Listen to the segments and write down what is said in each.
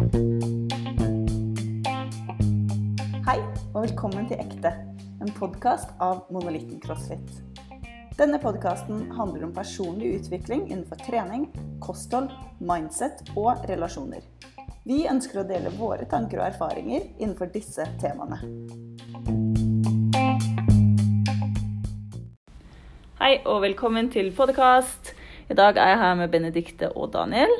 Hei, og velkommen til Ekte, en podkast av Monolitten CrossFit. Denne podkasten handler om personlig utvikling innenfor trening, kosthold, mindset og relasjoner. Vi ønsker å dele våre tanker og erfaringer innenfor disse temaene. Hei, og velkommen til podkast. I dag er jeg her med Benedikte og Daniel.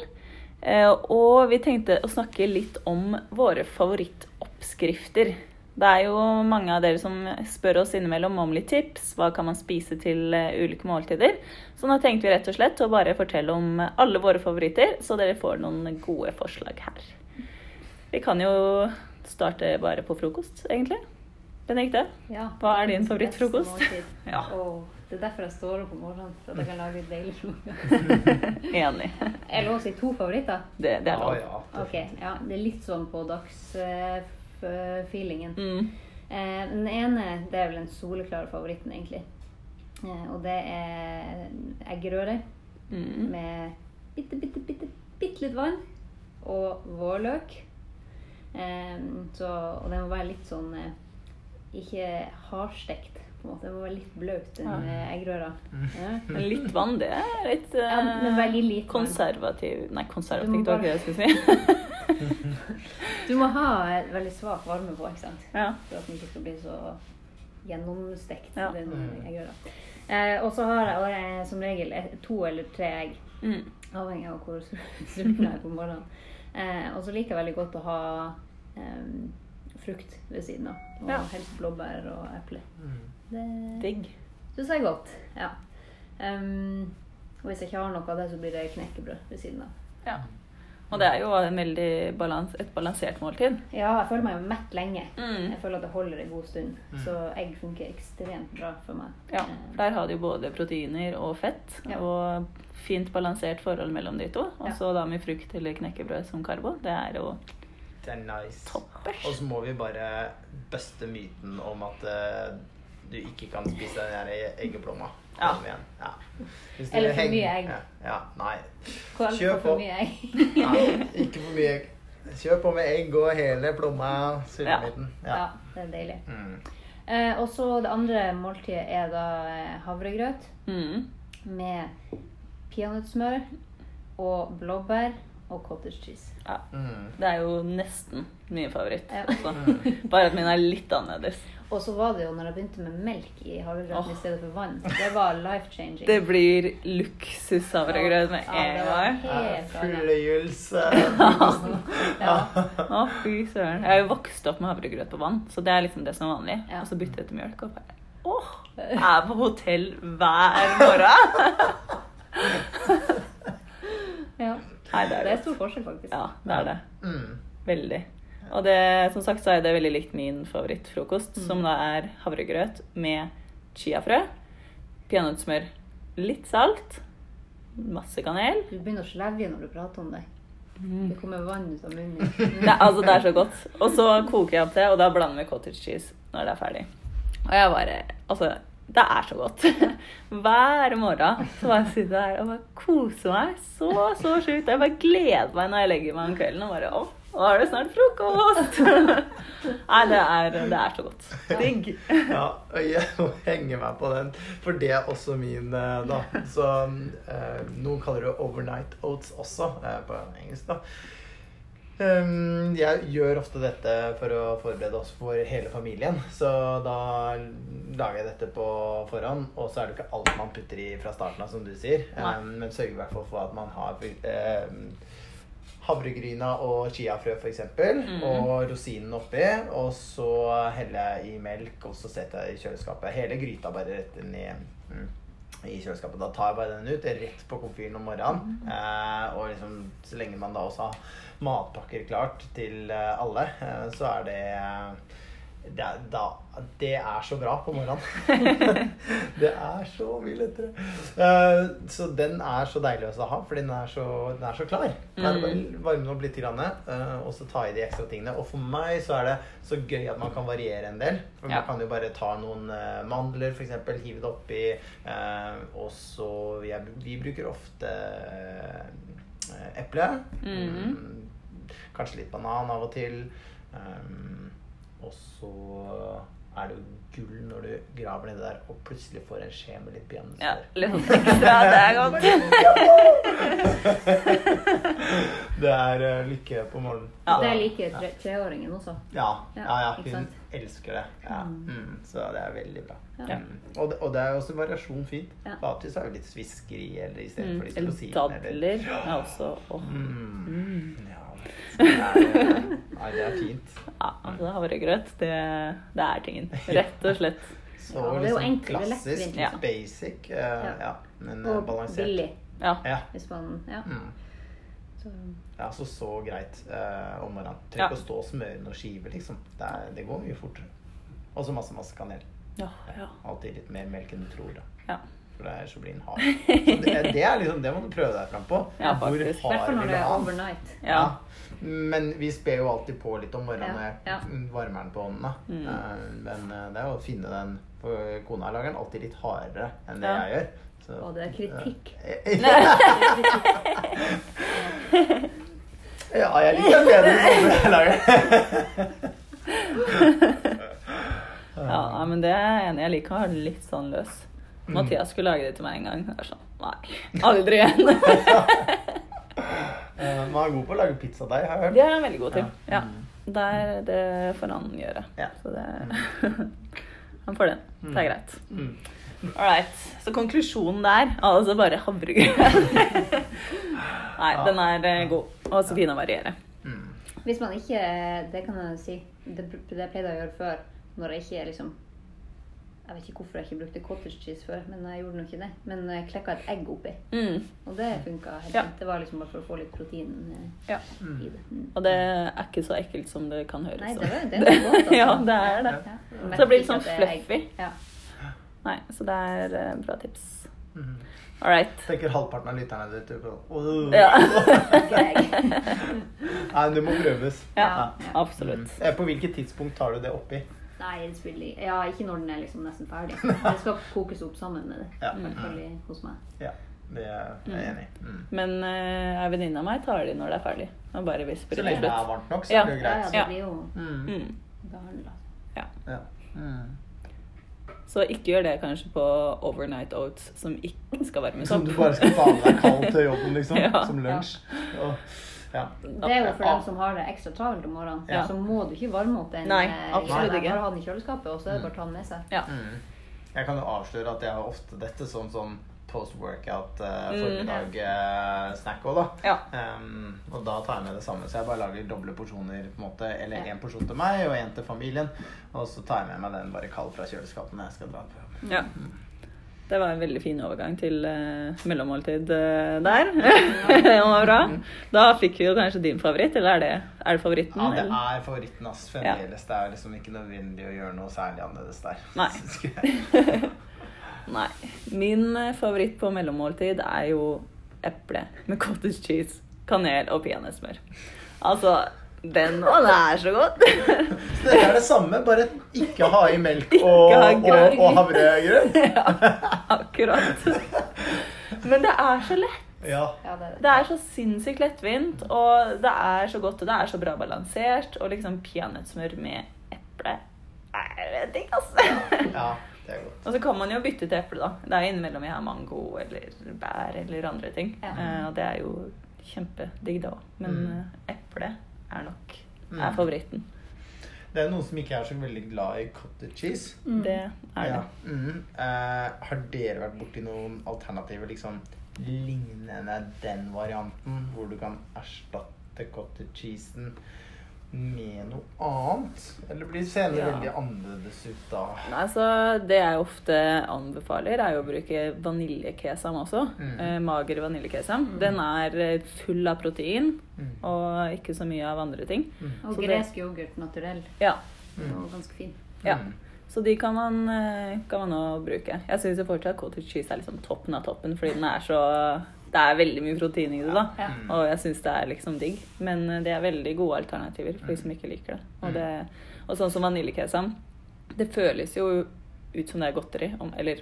Eh, Og vi tenkte å snakke litt om våre favorittoppskrifter. Det er jo mange av dere som spør oss innimellom om litt tips. Hva kan man spise til eh, ulike måltider? Så nå tenkte vi rett og slett å bare fortelle om alle våre favoritter, så dere får noen gode forslag her. Vi kan jo starte bare på frokost, egentlig. Benedicte, Ja, Hva er din favorittfrokost? Ja. Det er derfor jeg står opp om morgenen, for at jeg kan lage litt deilig frokost. Enig. Er lov å si to favoritter? Det, det er lov. Ja, ja. Okay, ja, det er litt sånn på dagsfeelingen. Mm. Eh, den ene, det er vel den soleklare favoritten, egentlig. Eh, og det er eggerøre Mm. med bitte, bitte, bitte, bitte litt vann og vårløk. Eh, så, og den må være litt sånn eh, Ikke hardstekt, på en måte. var litt blaut, den Ja. eh, eggerøra. Ja. Men litt vann, det er litt uh, Ja, men veldig lite konservativ Nei, konservativ, konservativt må var ikke det jeg skulle si. Du må ha et veldig svak varme på, ikke sant? ja. for at den ikke skal bli så gjennomstekt. Ja. den Mm. eggerøra. Eh, og så har jeg, og jeg som regel to eller tre egg. Mm. Avhengig av hvor sulten jeg er på morgenen. Eh, og så liker jeg veldig godt å ha em, frukt ved siden av. Og Ja. helst blåbær og eple. Mm. Det Digg. syns jeg er godt. Ja. Um, og hvis jeg ikke har noe av det, så blir det knekkebrød ved siden av. Ja. Og det er jo en balans, et balansert måltid. Ja, jeg føler meg jo mett lenge. Mm. Jeg føler at det holder en god stund. Mm. Så egg funker ekstremt bra for meg. Ja, for Der har du jo både proteiner og fett, Ja. og fint balansert forhold mellom de to. Og Ja. så da med frukt eller knekkebrød som karbo. Det er jo Det er nice. toppers. Og så må vi bare buste myten om at eh, du ikke kan spise den der eggeplomma. Ja. Igjen. Ja. Hvis Eller for mye egg. Ja, ja nei. Kjør på. for mye egg. nei. Ikke for mye egg. Kjør på med egg og hele plomma. Sulamitten. Ja, Ja. det er deilig. Mm. Eh, og så det andre måltidet er da eh, havregrøt Mm. med peanøttsmør og blåbær og cottage cheese. Ja. Mm. Det er jo nesten min favoritt. Ja. Bare at min er litt annerledes. Og så var det jo når jeg begynte med melk i havregrøten oh. i stedet for vann. Det var life changing. Det blir luksushavregrøt med en det gang. Fløyelse. Ja. Å, fy søren. Jeg har jo vokst opp med havregrøt på vann, så det er liksom det som er vanlig. Ja. Og så bytter jeg til mjølk. Og bare Åh! Jeg er på hotell hver morgen! Ja. Nei, det er Det er stor forskjell, faktisk. Ja, det er det. Mm. Veldig. Og det, som sagt så er det veldig likt min favorittfrokost, Mm. som da er havregrøt med chiafrø, peanøttsmør, litt salt, masse kanel. Du begynner å slevje når du prater om det. Mm. Det kommer vann ut av munnen. Det, altså, det er så godt. Og så koker jeg opp det, og da blander vi cottage cheese når det er ferdig. Og jeg bare Altså, det er så godt. Hver morgen så bare sitter jeg her og bare koser meg så, så sjukt. Jeg bare gleder meg når jeg legger meg om kvelden og bare Å, nå er det snart frokost! Nei, det er, det er så godt. Digg. Ja, og jeg må henge meg på den, for det er også min, eh, da. Så eh, noen kaller det overnight oats også, eh, på engelsk, da. Um, jeg gjør ofte dette for å forberede oss for hele familien. Så da lager jeg dette på forhånd, og så er det ikke alt man putter i fra starten av, som du sier. Um, men sørger i hvert fall for at man har um, havregryna og chiafrø f.eks. Mm. Og rosinen oppi. Og så heller jeg i melk, og så setter jeg i kjøleskapet. Hele gryta bare rett inn i, mm, i kjøleskapet. Da tar jeg bare den ut, rett på komfyren om morgenen. Eh, og liksom, så lenge man da også har matpakker klart til eh, alle, eh, så er det det da, det er så bra på morgenen. det er så mye lettere. Uh, så den er så deilig å ha, for den er så, den er så klar. Mm. varme opp litt, grann, uh, og så ta i de ekstra tingene. Og for meg så er det så gøy at man kan variere en del. For Ja. man kan jo bare ta noen uh, mandler, f.eks., hive det oppi. Uh, og så jeg, Vi bruker ofte eple. Mhm. um, kanskje litt banan av og til. Um, og så er det jo gull når du graver nedi der og plutselig får en skje med litt Ja, litt sånn ekstra. Det er godt. det er eh, lykke på morgenen. Ja. Det liker tre, treåringen også. Ja, Ja, ja, ja hun elsker det. Ja. Mm, så det er veldig bra. Ja. Mm. Og, det, og det er jo også variasjon fint. Ja. Vanligvis er det litt sviskeri eller Mm. litt litt Eller dadler er også oh. Mm. Mm. Ja, nei, det er fint. Ja, altså havregrøt, det, det er tingen. Rett og slett. Så Ja, det er jo liksom enkelt, klassisk, litt Ja. basic, uh, Ja. ja. men eh, Og balansert. billig, Ja. Ja. hvis man Ja. Mm. Så, ja, så så greit uh, om morgenen. Trenger ikke å stå og smøre noen skiver, liksom. Det, er, det går mye fortere. Og så masse, masse kanel. Ja, ja. Alltid litt mer melk enn du tror. Da. ja. For det er så blir den hard. Det, det er liksom, det må du prøve deg fram på. Ja, faktisk. I hvert fall når det er overnight. ja. Men vi sper jo alltid på litt om morgenen Ja, ja. varmer den på hånden da. Mm. Eh, Men eh, det er jo å finne den For kona lager den alltid litt hardere enn det Ja. jeg gjør. Så- Og det er kritikk. ja, jeg liker den bedre som jeg lager ja, men det er jeg enig i. Jeg liker å ha litt sånn løs. Mm. Mathias skulle lage det til meg en gang. Jeg var sånn, nei, aldri igjen. Eh, Man er god på å lage pizzadeig, har jeg hørt. Det er han veldig god til. Ja. Ja. Der, det får han gjøre. Ja. Så det Han får den. Det er greit. Mm. All right. Så konklusjonen der altså bare havregrøt. Nei, Ja. den er eh, god. Og så fin å variere. Mm. Hvis man ikke Det kan jeg si. Det, det pleide jeg å gjøre før. Når jeg ikke liksom Jeg vet ikke hvorfor jeg ikke brukte cottage cheese før, men jeg gjorde nå ikke det. Men jeg klekka et egg oppi, Mm. og det funka helt Ja. fint. Det var liksom bare for å få litt protein eh, Ja. i det. Mm. Og det er ikke så ekkelt som det kan høres Nei, ut. det var, det var godt. Altså. ja, det er det. Ja. Så det blir litt sånn det er fluffy. Ja. Nei, så det er uh, bra tips. Mm. All right. Tenker halvparten av lytterne der ute «Åh». Ja. Nei, det må prøves. ja, Ja. absolutt. Mm. Eh, På hvilket tidspunkt tar du det oppi? Nei, det spiller Ja, ikke når den er liksom nesten ferdig. Det skal kokes opp sammen med det. Ja. I- hos meg. Ja, det er jeg enig i. Mm. Men uh, ei venninne av meg tar de når det er ferdig. Og bare visper Så lenge det er varmt nok, så Ja. er det jo Ja, ja, det blir jo Mm. Mm. behandla. Ja. Ja. Mm. Så ikke gjør det kanskje på overnight oats som ikke skal være med sånn. Som du bare skal ta med deg kald til jobben, liksom. Ja. Som lunsj. Og, ja. Det er jo for dem som har det ekstra travelt om morgenen. Ja. Så må du ikke varme opp den. Nei, eh, absolutt ikke. Bare ha den i kjøleskapet, og så er det bare å ta den med seg. Ja. Mm. Jeg kan jo avsløre at jeg har ofte dette som sånn post-workout uh, Mm. formiddag-snack òg, da. Ja. Um, og da tar jeg med det samme, så jeg bare lager doble porsjoner. på en måte Eller Ja. én porsjon til meg og én til familien. Og så tar jeg med meg den bare kald fra kjøleskapet når jeg skal dra på jobb. ja. Det var en veldig fin overgang til uh, mellommåltid uh, der. det var bra. Da fikk vi jo kanskje din favoritt, eller er det, er det favoritten? Ja, det eller? er favoritten, ass. Fremdeles. Det er liksom ikke nødvendig å gjøre noe særlig annerledes der. Nei. Nei. Min eh, favoritt på mellommåltid er jo eple med cottage cheese, kanel og peanøttsmør. Altså, den Og det er så godt! Så det er det samme, bare ikke ha i melk og, ha og, og havregrøt. ja, akkurat. Men det er så lett. Ja. Ja, det er det. Det så sinnssykt lettvint, og det er så godt, og det er så bra balansert. Og liksom peanøttsmør med eple er det digg, altså. ja, det er godt. Og så kan man jo bytte til eple, da. Det er innimellom jeg har mango eller bær eller andre ting. Ja. Eh, og det er jo kjempedigg, det òg. Men Mm. eh, eple er nok Mm. er favoritten. Det er noen som ikke er så veldig glad i cottage cheese. Mm. Det er Ja. Mm. Eh, har dere vært borti noen alternativer liksom lignende den varianten, hvor du kan erstatte cottage cheesen med noe annet? Eller blir senere Ja. veldig annerledes ut da? Nei, så Det jeg ofte anbefaler, er jo å bruke vaniljekesam også. Mm. Eh, mager vaniljekesam. Den er eh, full av protein Mm. og ikke så mye av andre ting. Mm. Og Så det- gresk yoghurt naturell. Ja, Mm. Og ganske fin. Ja. Mm. Så de kan man, eh, kan man også bruke. Jeg syns fortsatt cottage cheese er liksom toppen av toppen, fordi den er så Det er veldig mye protein i det, da. Ja. Mm. Og jeg syns det er liksom digg. Men eh, det er veldig gode alternativer for de som ikke liker det. Og, Mm. det, og sånn som vaniljekesam. Det føles jo ut som det er godteri. Om, eller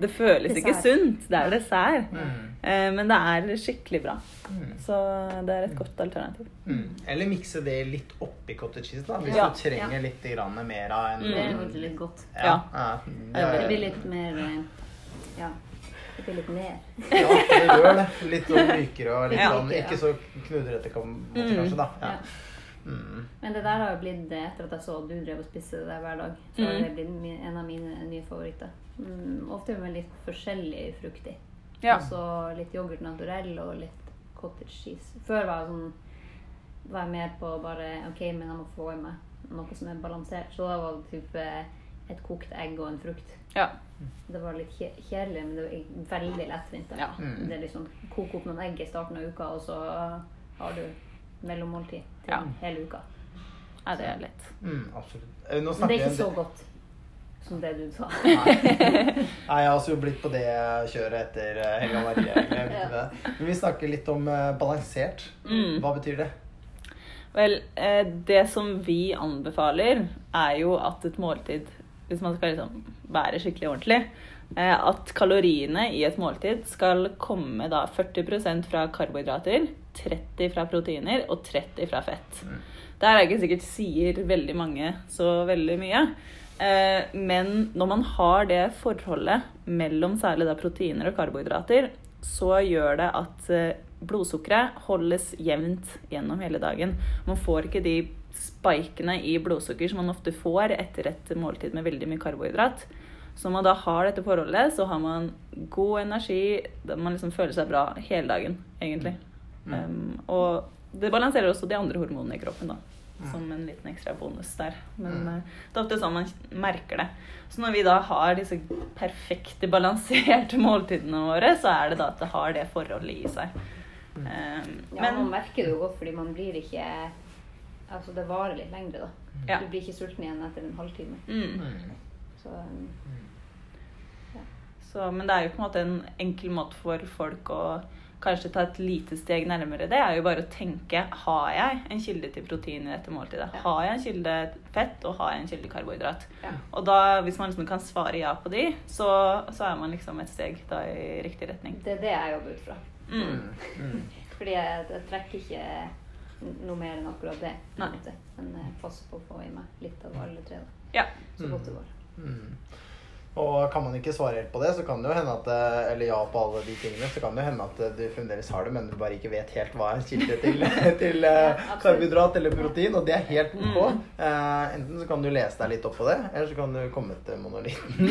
Det føles ikke sunt. Det er dessert. Mm. Eh, men det er skikkelig bra. Mm. Så det er et godt alternativ. Mm. Eller mikse det litt oppi cottage cheese, da, hvis Ja. du trenger litt mer av en Mm. Det er litt godt. Ja. Ja. ja. Det blir litt mer eh, Ja. Det blir litt mer. Ja, det gjør det. Litt sånn mykere og litt Ja. sånn Ikke så knudrete, Mm. kanskje, da. Ja. Ja. Mm. Men det der har jo blitt, eh, etter at jeg så at du drev og spiste det der hver dag, så har Mm. det blitt en av mine nye favoritter. Mm, ofte med litt forskjellig frukt i. Ja. Og så litt yoghurt naturell og litt cottage cheese. Før var jeg sånn var jeg mer på bare OK, men jeg må få i meg noe som er balansert. Så da var det typ eh, et kokt egg og en frukt. Ja. Det var litt kje- kjedelig, men det var veldig lettvint. Ja. Mm. Det er liksom Koke opp noen egg i starten av uka, og så har du mellommåltid til Ja. hele uka. ja, det er lett. Mm, absolutt. Eh, Nå Men det er ikke så godt som det du sa. Nei, jeg har også blitt på det kjøret etter eh, Helga Marie. det. Men vi snakker litt om eh, balansert. Mm. Hva betyr det? Vel, det som vi anbefaler, er jo at et måltid Hvis man skal liksom være skikkelig ordentlig, eh, at kaloriene i et måltid skal komme da 40% fra karbohydrater, 30 fra proteiner og 30 fra fett. Mm. Der er ikke sikkert sier veldig mange så veldig mye. Eh, men når man har det forholdet mellom særlig da proteiner og karbohydrater, så gjør det at eh, blodsukkeret holdes jevnt gjennom hele dagen. Man får ikke de spikene i blodsukker som man ofte får etter et måltid med veldig mye karbohydrat. Så når man da har dette forholdet, så har man god energi. Man liksom føler seg bra hele dagen, egentlig. Mm. Um, og det balanserer også de andre hormonene i kroppen, da. Som en liten ekstra bonus der. Men Mm. uh, det er ofte sånn man merker det. Så når vi da har disse perfekte, balanserte måltidene våre, så er det da at det har det forholdet i seg. Um, Ja, men man merker det jo godt, fordi man blir ikke Altså, det varer litt lengre, da. Ja. Du blir ikke sulten igjen etter en halvtime. mm, Mm. Så um, så, men det er jo på en måte en enkel måte for folk å kanskje ta et lite steg nærmere det, er jo bare å tenke har jeg en kilde til protein i dette måltidet? Ja. Har jeg en kilde fett, og har jeg en kilde karbohydrat? ja. Og da, hvis man liksom kan svare ja på de, så, så er man liksom et steg da i riktig retning. Det er det jeg jobber ut fra. Mm. Mm. Mm. Fordi jeg, jeg trekker ikke noe mer enn akkurat det. Nei. Men jeg passer på å få i meg litt av alle tre. da. Ja. Så godt det går. Mm. Og kan man ikke svare helt på det, så kan det jo hende at eh, Eller ja på alle de tingene, så kan det jo hende at eh, du fremdeles har det, men du bare ikke vet helt hva er en kilde til, til eh, Ja, karbohydrat eller protein, og det er helt ok. Mm. Uh, enten så kan du lese deg litt opp på det, eller så kan du komme til Monolitten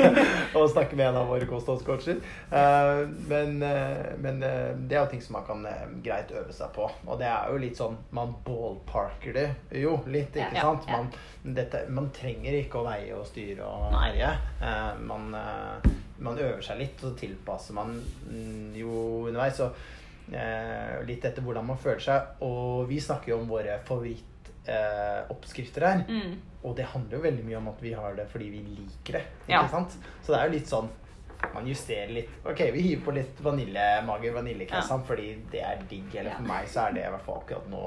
og snakke med en av våre kostholdscoacher. Uh, men uh, men det er jo ting som man kan greit øve seg på. Og det er jo litt sånn Man ballparker det jo litt, ikke Ja, ja, sant? Man, dette, man trenger ikke å veie og styre og herje. Eh, man, eh, man øver seg litt, og så tilpasser man jo underveis. Og, eh, litt etter hvordan man føler seg. Og vi snakker jo om våre favorittoppskrifter eh, oppskrifter her. Mm. Og det handler jo veldig mye om at vi har det fordi vi liker det. Ja. sant? Så det er jo litt sånn man justerer litt. Ok, vi hiver på litt vaniljemager, vaniljekrem, fordi det er digg. Eller for Ja. meg så er det i hvert fall akkurat nå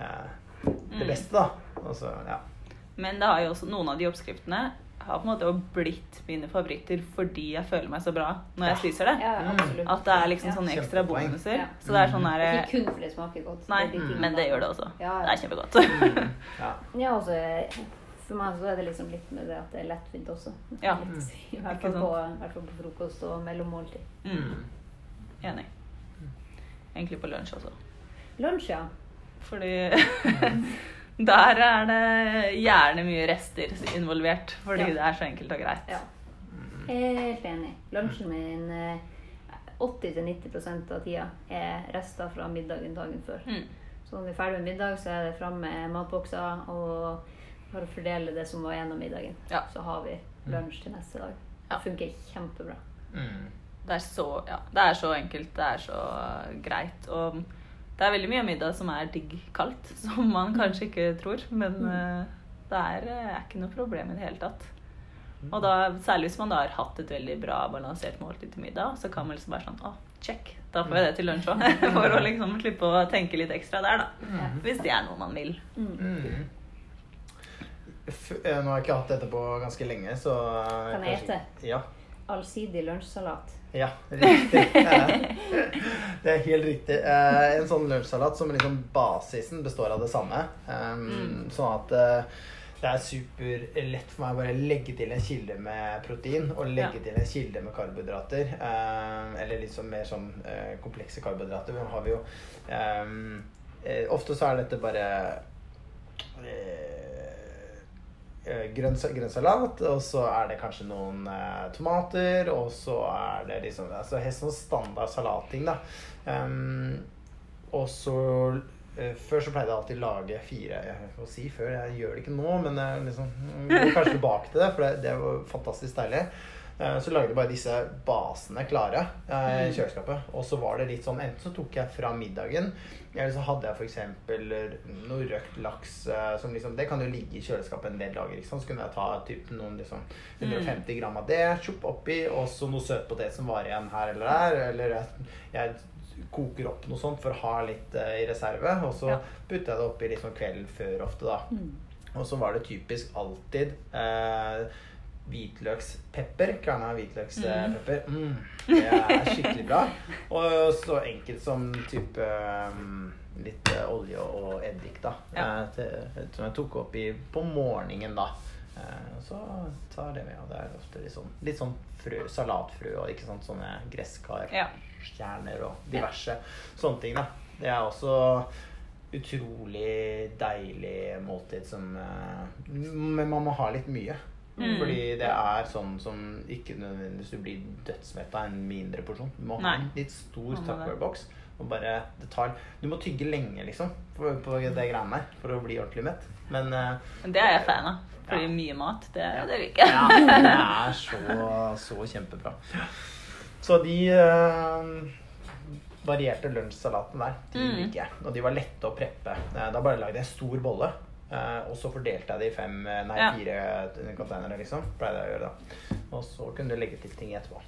eh, det Mm. beste, da. Altså, ja. Men det har jo også noen av de oppskriftene har på en måte blitt mine favoritter fordi jeg føler meg så bra når jeg spiser det. Ja, Mm. At det er liksom Ja. sånne ekstra bonuser. Ja. Så det er sånn der Ikke kun fordi det smaker godt. Nei, det de men det gjør det også. Ja, ja. Det er kjempegodt. Mm. ja. Ja, altså, for meg så er det liksom litt med det at det er lettvint også. Ja. Litt, I hvert fall på, på frokost og mellommåltid. Mm. Enig. Egentlig på lunsj også. Lunsj, ja. Fordi der er det gjerne mye rester involvert. Fordi Ja. det er så enkelt og greit. ja. Helt enig. Lunsjen min eh, 80-90 av tida er rester fra middagen dagen før. Mm. Så når vi er ferdig med middag, så er det fram med matbokser og for å fordele det som var gjennom middagen. Ja. Så har vi lunsj til neste dag. Ja. Det funker kjempebra. Mm. Det er så, ja, det er så enkelt, det er så greit. Og det er veldig mye av middag som er digg kaldt, som man kanskje ikke tror. Men eh, det er, eh, er ikke noe problem i det hele tatt. Og da, særlig hvis man da har hatt et veldig bra balansert måltid til middag, så kan man liksom være sånn Å, check. Da får jeg det til lunsj òg. For å liksom slippe å tenke litt ekstra der, da. Mm. Hvis det er noe man vil. Mm. Mm. Eh, nå har jeg ikke hatt dette på ganske lenge, så Kan jeg gjette? Ja. Allsidig lunsjsalat. Ja, riktig. Det er helt riktig. Eh, En sånn lunsjsalat som liksom basisen består av det samme. Um, Sånn at eh, det er superlett for meg å bare legge til en kilde med protein og legge Ja. til en kilde med karbohydrater. eh, eller sånn mer sånn eh, komplekse karbohydrater. Nå har vi jo ehm, eh, Ofte så er dette bare grønn, sa- grønn salat, og så er det kanskje noen eh, tomater, og så er det liksom altså Helt sånn standard salatting, da. Um, og så eh, Før så pleide jeg alltid lage fire Jeg får si før, jeg gjør det ikke nå, men jeg liksom, går kanskje tilbake til det, for det, det var fantastisk deilig. Eh, Så lagde jeg bare disse basene klare eh, i kjøleskapet. Og så var det litt sånn Enten så tok jeg fra middagen, eller så hadde jeg f.eks. noe røkt laks eh, som liksom Det kan jo ligge i kjøleskapet en del dager. ikke sant? Så kunne jeg ta typ noen liksom 150 gram av det, tjopp oppi, og så noe søtpotet som var igjen her eller der. Eller jeg, jeg koker opp noe sånt for å ha litt uh, i reserve. Og så Ja. putter jeg det oppi liksom kvelden før ofte, da. Og så var det typisk alltid eh, hvitløkspepper. Kverna hvitløkspepper. Mm. Det er skikkelig bra. Og så enkelt som type um, litt olje og eddik, da. Ja. Eh, som jeg tok oppi på morgenen, da. Eh, så tar det med. Og det er ofte litt sånn, litt sånn frø, salatfrø og ikke sant, sånne gresskar Ja. stjerner og diverse sånne ting. da. Det er også utrolig deilig måltid som eh, Men man må ha litt mye. Mm. Fordi det er sånn som ikke nødvendigvis du blir dødsmett av en mindre porsjon. Du må ha en litt stor. Tupperware-boks. Og bare, det tar, du må tygge lenge, liksom, på, på det greiene der for å bli ordentlig mett. Men uh, det er jeg fan av. Fordi Ja. mye mat, det, det liker jeg. ja, det er så, så kjempebra. Så de uh, varierte lunsjsalatene der, de Mm. liker jeg. Og de var lette å preppe. Eh, Da bare lagde jeg en stor bolle. Eh, Og så fordelte jeg det i fem, eh, nei, Ja. fire containere, liksom. Pleide jeg å gjøre da. Og så kunne du legge til ting etterpå.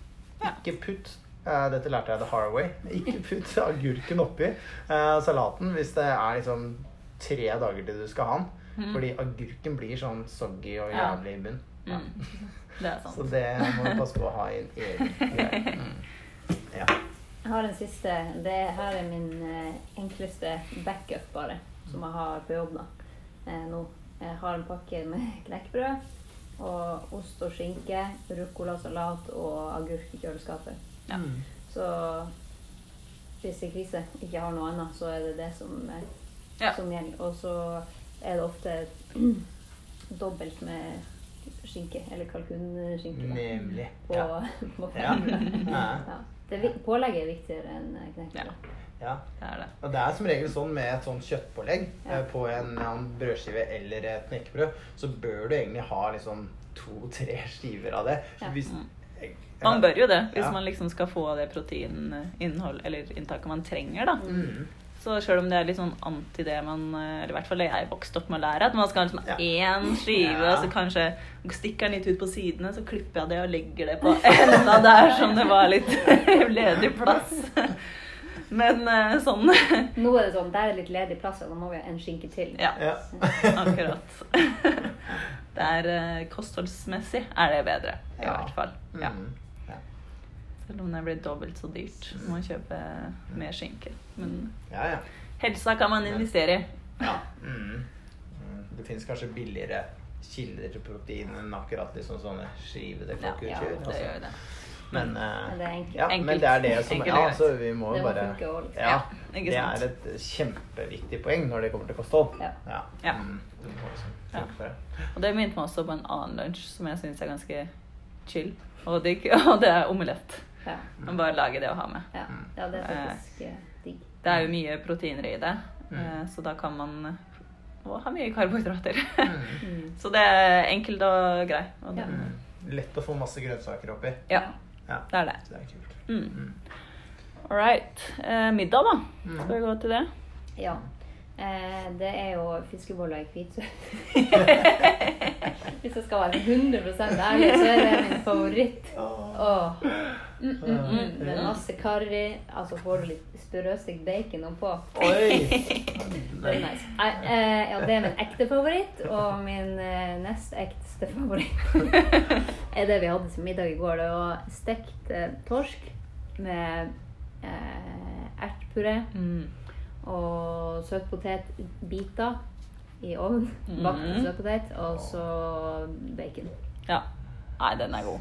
Ikke putt uh, dette lærte jeg the hard way. Ikke putt agurken oppi uh, salaten hvis det er liksom tre dager til du skal ha den. Fordi agurken blir sånn soggy og. Jævlig i bunn. Ja. Mm. Det er sant. Så det må du passe på å ha i en egen greie. Mm. Ja. Jeg har en siste. Det her er min eh, enkleste backup, bare, som jeg har på jobb da. Eh, nå. Jeg har en pakke med knekkebrød og ost og skinke, ruccolasalat og agurk i kjøleskapet. Ja. Mm. Så hvis jeg krise ikke har noe annet, så er det det som, eh, Ja. som gjelder. Og så er det ofte dobbelt med skinke, eller kalkunskinke. Nemlig. På, Ja. på Ja. Ja. Det pålegget er viktigere enn eh, Ja. knekkebrød. Ja. Det er det. Og det er som regel sånn med et sånt kjøttpålegg Ja. eh, på en, en brødskive eller et knekkebrød, så bør du egentlig ha liksom to-tre skiver av det. Ja. Hvis, Mm. jeg- Man bør jo det, hvis man liksom skal få det proteininnhold eller inntaket man trenger, da. Mm. Så selv om det er litt sånn anti det man Eller i hvert fall jeg vokste opp med å lære, at man skal ha liksom Ja. én skive, Ja. og så kanskje stikker den litt ut på sidene, så klipper jeg det og legger det på enda der som det var litt ledig plass. Men uh, sånn Nå er det sånn, der er litt ledig plass, og da må vi ha en skinke til. Ja, Ja. akkurat. Det er uh, kostholdsmessig er det bedre, i Ja. hvert fall. Ja. Mm. Selv om det blir dobbelt så dyrt. Må kjøpe mer skinke. Men ja, ja. helsa kan man investere i. ja. Mm. Mm. Det fins kanskje billigere kilder til protein enn akkurat liksom sånne skivede Ja, kalkunkjør. ja, det altså. gjør det. Men, eh, Men det er enkelt. Ja, Enkelt. men det er det som Enkelt Ja, så vi må jo bare funke. Ja, det er et kjempeviktig poeng når det kommer til kosthold. Ja. Ja. Ja. Mm, det liksom det. Og det minte meg også på en annen lunsj som jeg syns er ganske chill og digg, og det er omelett. Ja. Man bare lager det å ha med. Ja. ja, det er faktisk eh, digg. Det er jo mye proteiner i det, Mm. eh, så da kan man og ha mye karbohydrater. Mm. så det er enkelt og grei. Og det, Ja. Mm. Lett å få masse grønnsaker oppi. ja, Ja, det er det. så det er kult. Mm. Mm. All right. Eh, middag, da. Mm. Skal vi gå til det? Ja. Eh, det er jo fiskeboller i hvitsøt. Hvis jeg skal være 100 ærlig, så er det min favoritt. Åh. Mm, mm, mm. Med masse karri. Altså får du litt sprøstekt bacon oppå. Oi! Det er nice. Eh, eh, ja, det er min ekte favoritt, og min eh, nest ekteste favoritt er det vi hadde til middag i går. Det var stekt eh, torsk med eh, ertpuré Mm. Og søtpotetbiter i ovn. Mhm. mm. søtpotet, og så bacon. Ja. Nei, den er god.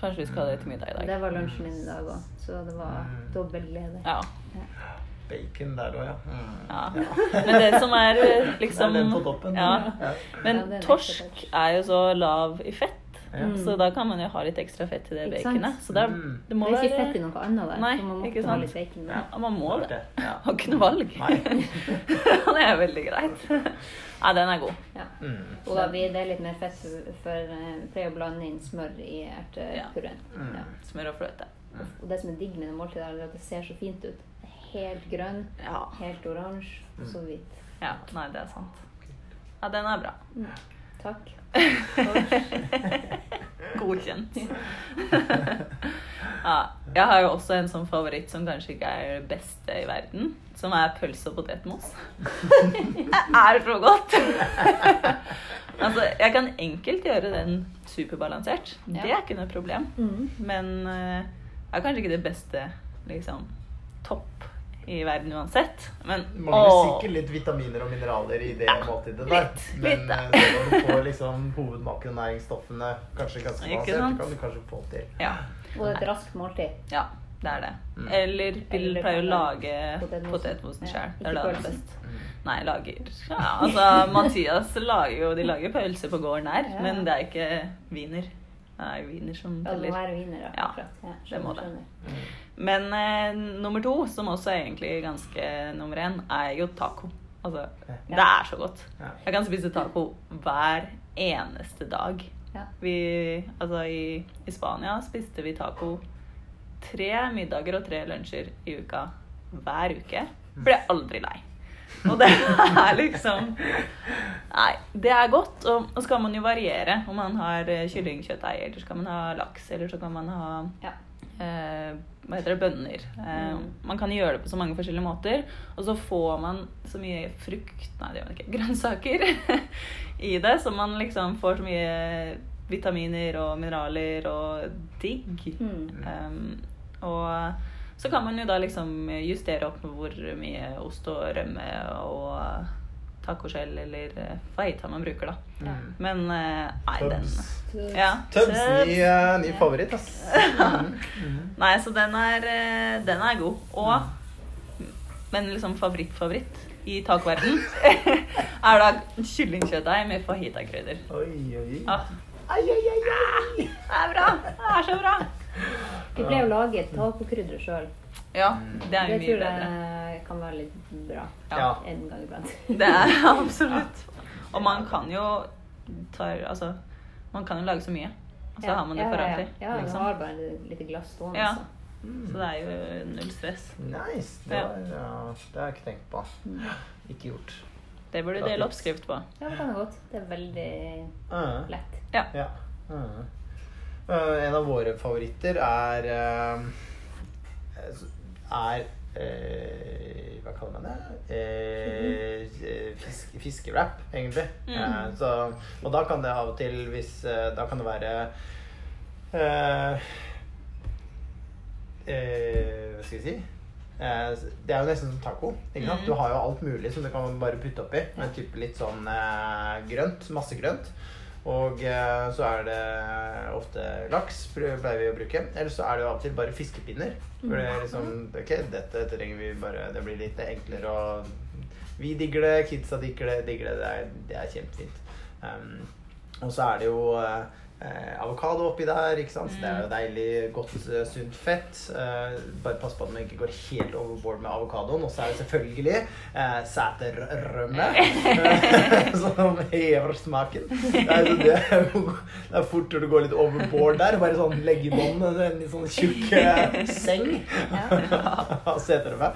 Kanskje vi skal ha det til middag i dag. Det var lunsjen min i dag òg, så det var Mm. dobbel glede. Ja. Bacon der òg, ja. Mm. ja. Men det som er liksom Det er den på toppen. Ja. Ja. Men Ja, er torsk er jo så lav i fett, Ja. Mm. så da kan man jo ha litt ekstra fett i det baconet. Så da, Mm. det må Det er ikke fett i noe annet der, Nei, man må ikke sant. litt bacon. Ja, man må det. Ja. Har ikke noe valg. Det er veldig greit. Ja, den er god. Ja. Mm. Og da blir det litt mer fett, for- eh, pleier å blande inn smør i ertepureen. Mm. Ja. Smør og fløte. Og det som er digg med det måltidet, er at det ser så fint ut. Helt grønn, Ja. helt oransje og så hvit. ja. Nei, det er sant. Ja, den er bra. Mm. Takk. Godkjent. ja, jeg har jo også en sånn favoritt som kanskje ikke er det beste i verden. Som er pølse og potetmos. Det er så godt! altså, jeg kan enkelt gjøre den superbalansert. Det er ikke noe problem. Mm. Men eh, det er kanskje ikke det beste liksom, topp i verden uansett. Men mangler sikkert litt vitaminer og mineraler i det Ja, måltidet der. litt, Men litt, ja. når du får liksom hovedmakronæringsstoffene kanskje ganske basert balansert, kan du kanskje få til. Ja, Og et raskt måltid. ja, det er det. Mm. Eller Bill pleier å lage potetmosen. sjøl. Det er det aller best. Mm. Nei, lager Ja, altså Mathias lager jo De lager pølse på gården her, Ja. men det er ikke wiener. Det er wiener som Ja, det må teller. være wiener, ja. Det må skjønner, det. Mm. Men eh, nummer to, som også er egentlig ganske nummer én, er jo taco. Altså, Ja. det er så godt. Ja. Jeg kan spise taco hver eneste dag. Ja. Vi, altså i, I Spania spiste vi taco tre middager og tre lunsjer i uka hver uke. Ble aldri lei. Og det er liksom Nei, det er godt. Og, og så kan man jo variere. Om man har eh, kyllingkjøttdeig, eller så kan man ha laks, eller så kan man ha Ja. eh, hva heter det, bønner. Eh, Mm. Man kan gjøre det på så mange forskjellige måter. Og så får man så mye frukt Nei, det gjør man ikke. Grønnsaker i det. Så man liksom får så mye vitaminer og mineraler og digg. Mm. Um, og så kan man jo da liksom justere opp med hvor mye ost og rømme og tacoskjell eller eh, fajita man bruker, da. Mm. Men nei, nei, den Tubs. ja, Tubs, ny, eh, ny favoritt, ass. Mm. Mm. Nei, så den er, eh, den er god. Og Men liksom favoritt-favoritt i tacoverden er da kyllingkjøttdeig med fajitakrydder. Oi, oi. Ah, Ai, ai, ai, ai. det er bra! Det er så bra! Vi ble jo laget tacokrydder sjøl. Ja, det er jo mye bedre. jeg kan være litt bra Ja. en gang iblant. Det er absolutt. Og man kan jo ta Altså, man kan jo lage så mye. Og så Ja, har man det foran for ja, alltid. Ja, ja, liksom. man har bare et lite glass stående. Ja. så. Så det er jo null stress. Nice. Det, var, ja, det har jeg ikke tenkt på. Mm. Ikke gjort. Det burde du dele oppskrift på. Ja, det kan jeg godt. Det er veldig Uh, lett. Ja. ja. Uh. Uh, en av våre favoritter er uh, Er eh, Hva kaller man det? Eh, fisk, fiskerap, egentlig. Mm. Eh, så, og da kan det av og til hvis uh, Da kan det være eh, Hva skal jeg si? Eh, det er jo nesten som taco. Mm. Du har jo alt mulig som du kan bare putte oppi. Men type litt sånn eh, grønt. Masse grønt. Og eh, så er det ofte laks, pleier vi å bruke. Eller så er det jo av og til bare fiskepinner. For det er liksom Ok, dette, dette trenger vi bare Det blir litt enklere å Vi digger det, kidsa digger det, digger det. Det er, det er kjempefint. Um, og så er det jo eh, eh, avokado oppi der. ikke sant? Så det er jo deilig, godt, eh, sunt fett. Eh, bare pass på at man ikke går helt overboard med avokadoen. Og så er det selvfølgelig eh, sæterrømme. som hever smaken. Det er, det, er jo, det er fort når du går litt overboard der. Bare sånn legge i bånn en litt sånn tjukk eh, seng av seterrømme.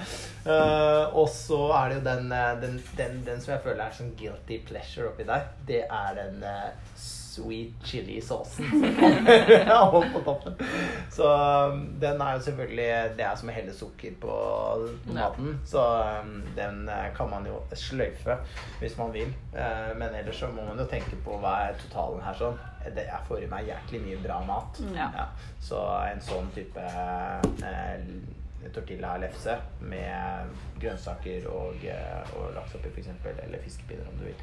Eh, og så er det jo den, eh, den, den, den som jeg føler er sånn guilty pleasure oppi der. Det er den eh, sweet chili-sausen som kommer på toppen. Så um, den er jo selvfølgelig Det er som å helle sukker på maten. Så um, den eh, kan man jo sløyfe hvis man vil. Eh, Men ellers så må man jo tenke på hva er totalen her sånn. Det får i meg jæklig mye bra mat. Ja. Ja. Så en sånn type eh, tortilla-lefse med grønnsaker og, og laks oppi f.eks., eller fiskepinner om du vil.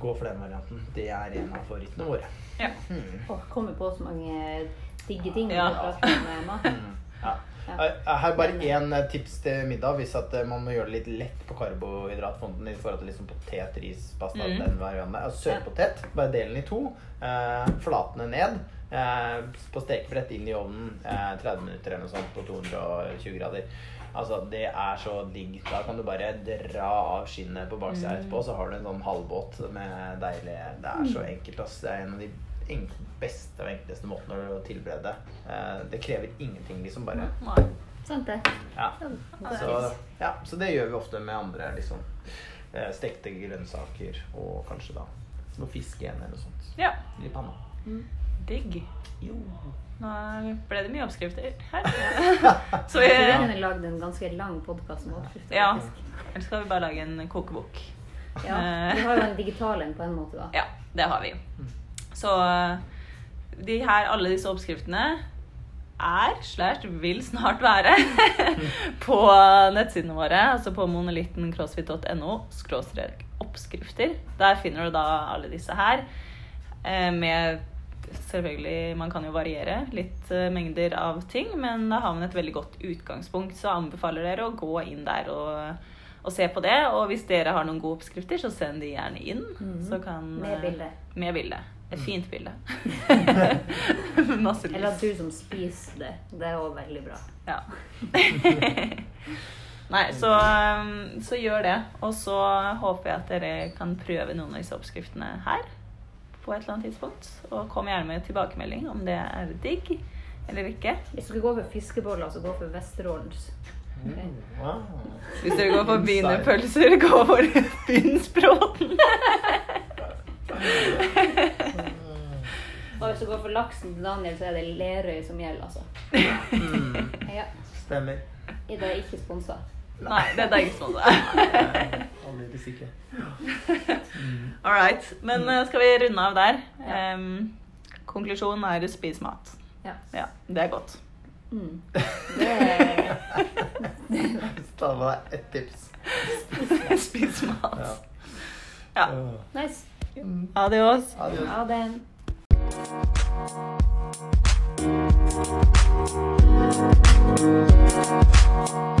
Gå for den varianten. Det er en av favorittene våre. Ja. Mm. Oh, kommer på så mange digge ting Ja. eh, mat. Mm. Ja. Her Jeg jeg har bare én eh, tips til middag hvis at eh, man må gjøre det litt lett på karbohydratfonden i forhold til liksom potet, ris, pasta, Mm. den varianten. Sørpotet, bare del den i to. Eh, flatene ned. Eh, på stekebrett inn i ovnen eh, 30 minutter eller noe sånt på 220 grader. Altså, Det er så digg. Da kan du bare dra av skinnet på baksida Mm. etterpå, så har du en sånn halvbåt med deilig Det er så enkelt. ass. Det er en av de beste og enkleste måtene å tilberede. Eh, det krever ingenting, liksom. bare Nei. Sant det? ja. Så, ja, så det gjør vi ofte med andre liksom, eh, stekte grønnsaker og kanskje da noe fisk igjen eller noe sånt. Ja. I panna. Digg. Jo. Nå ble det mye oppskrifter her. Så Vi vi, kunne lagd en ganske lang podkast med oppskrifter. ja. Eller skal vi bare lage en kokebok? ja. Vi har jo en digital en på en måte, da. Ja, det har vi. Så eh, de her, alle disse oppskriftene er, slash vil snart være, på nettsidene våre. Altså på monolittencrossfit.no skråstrek oppskrifter. Der finner du da alle disse her. eh, Med selvfølgelig Man kan jo variere litt eh, mengder av ting, men da har man et veldig godt utgangspunkt. Så anbefaler dere å gå inn der og, og se på det. Og hvis dere har noen gode oppskrifter, så send de gjerne inn. Mm. Så kan, Med eh, bilde. Med bilde. Et fint bilde. Masse Eller at du som spiser det. Det er òg veldig bra. Ja. Nei, så, um, så gjør det. Og så håper jeg at dere kan prøve noen av disse oppskriftene her på et eller annet tidspunkt. Og kom gjerne med tilbakemelding om det er digg eller ikke. Hvis du går for fiskeboller, så gå for Vesterålens. Mm, wow. Hvis dere går for wienerpølser, gå for Finnsbråten. Og hvis du går for laksen til Daniel, så er det Lerøy som gjelder, altså. Mm, Ja. stemmer. Ida er ikke sponsa. Nei, dette er ikke sponsa. Aldeles ikke. All right. Men eh, skal vi runde av der? Um, konklusjonen er spis mat. Ja. Ja, det er godt. Mm. Det er Ta med deg ett tips. spis mat. Ja. Ja. nice. Adios. Adios. Adios det. Thank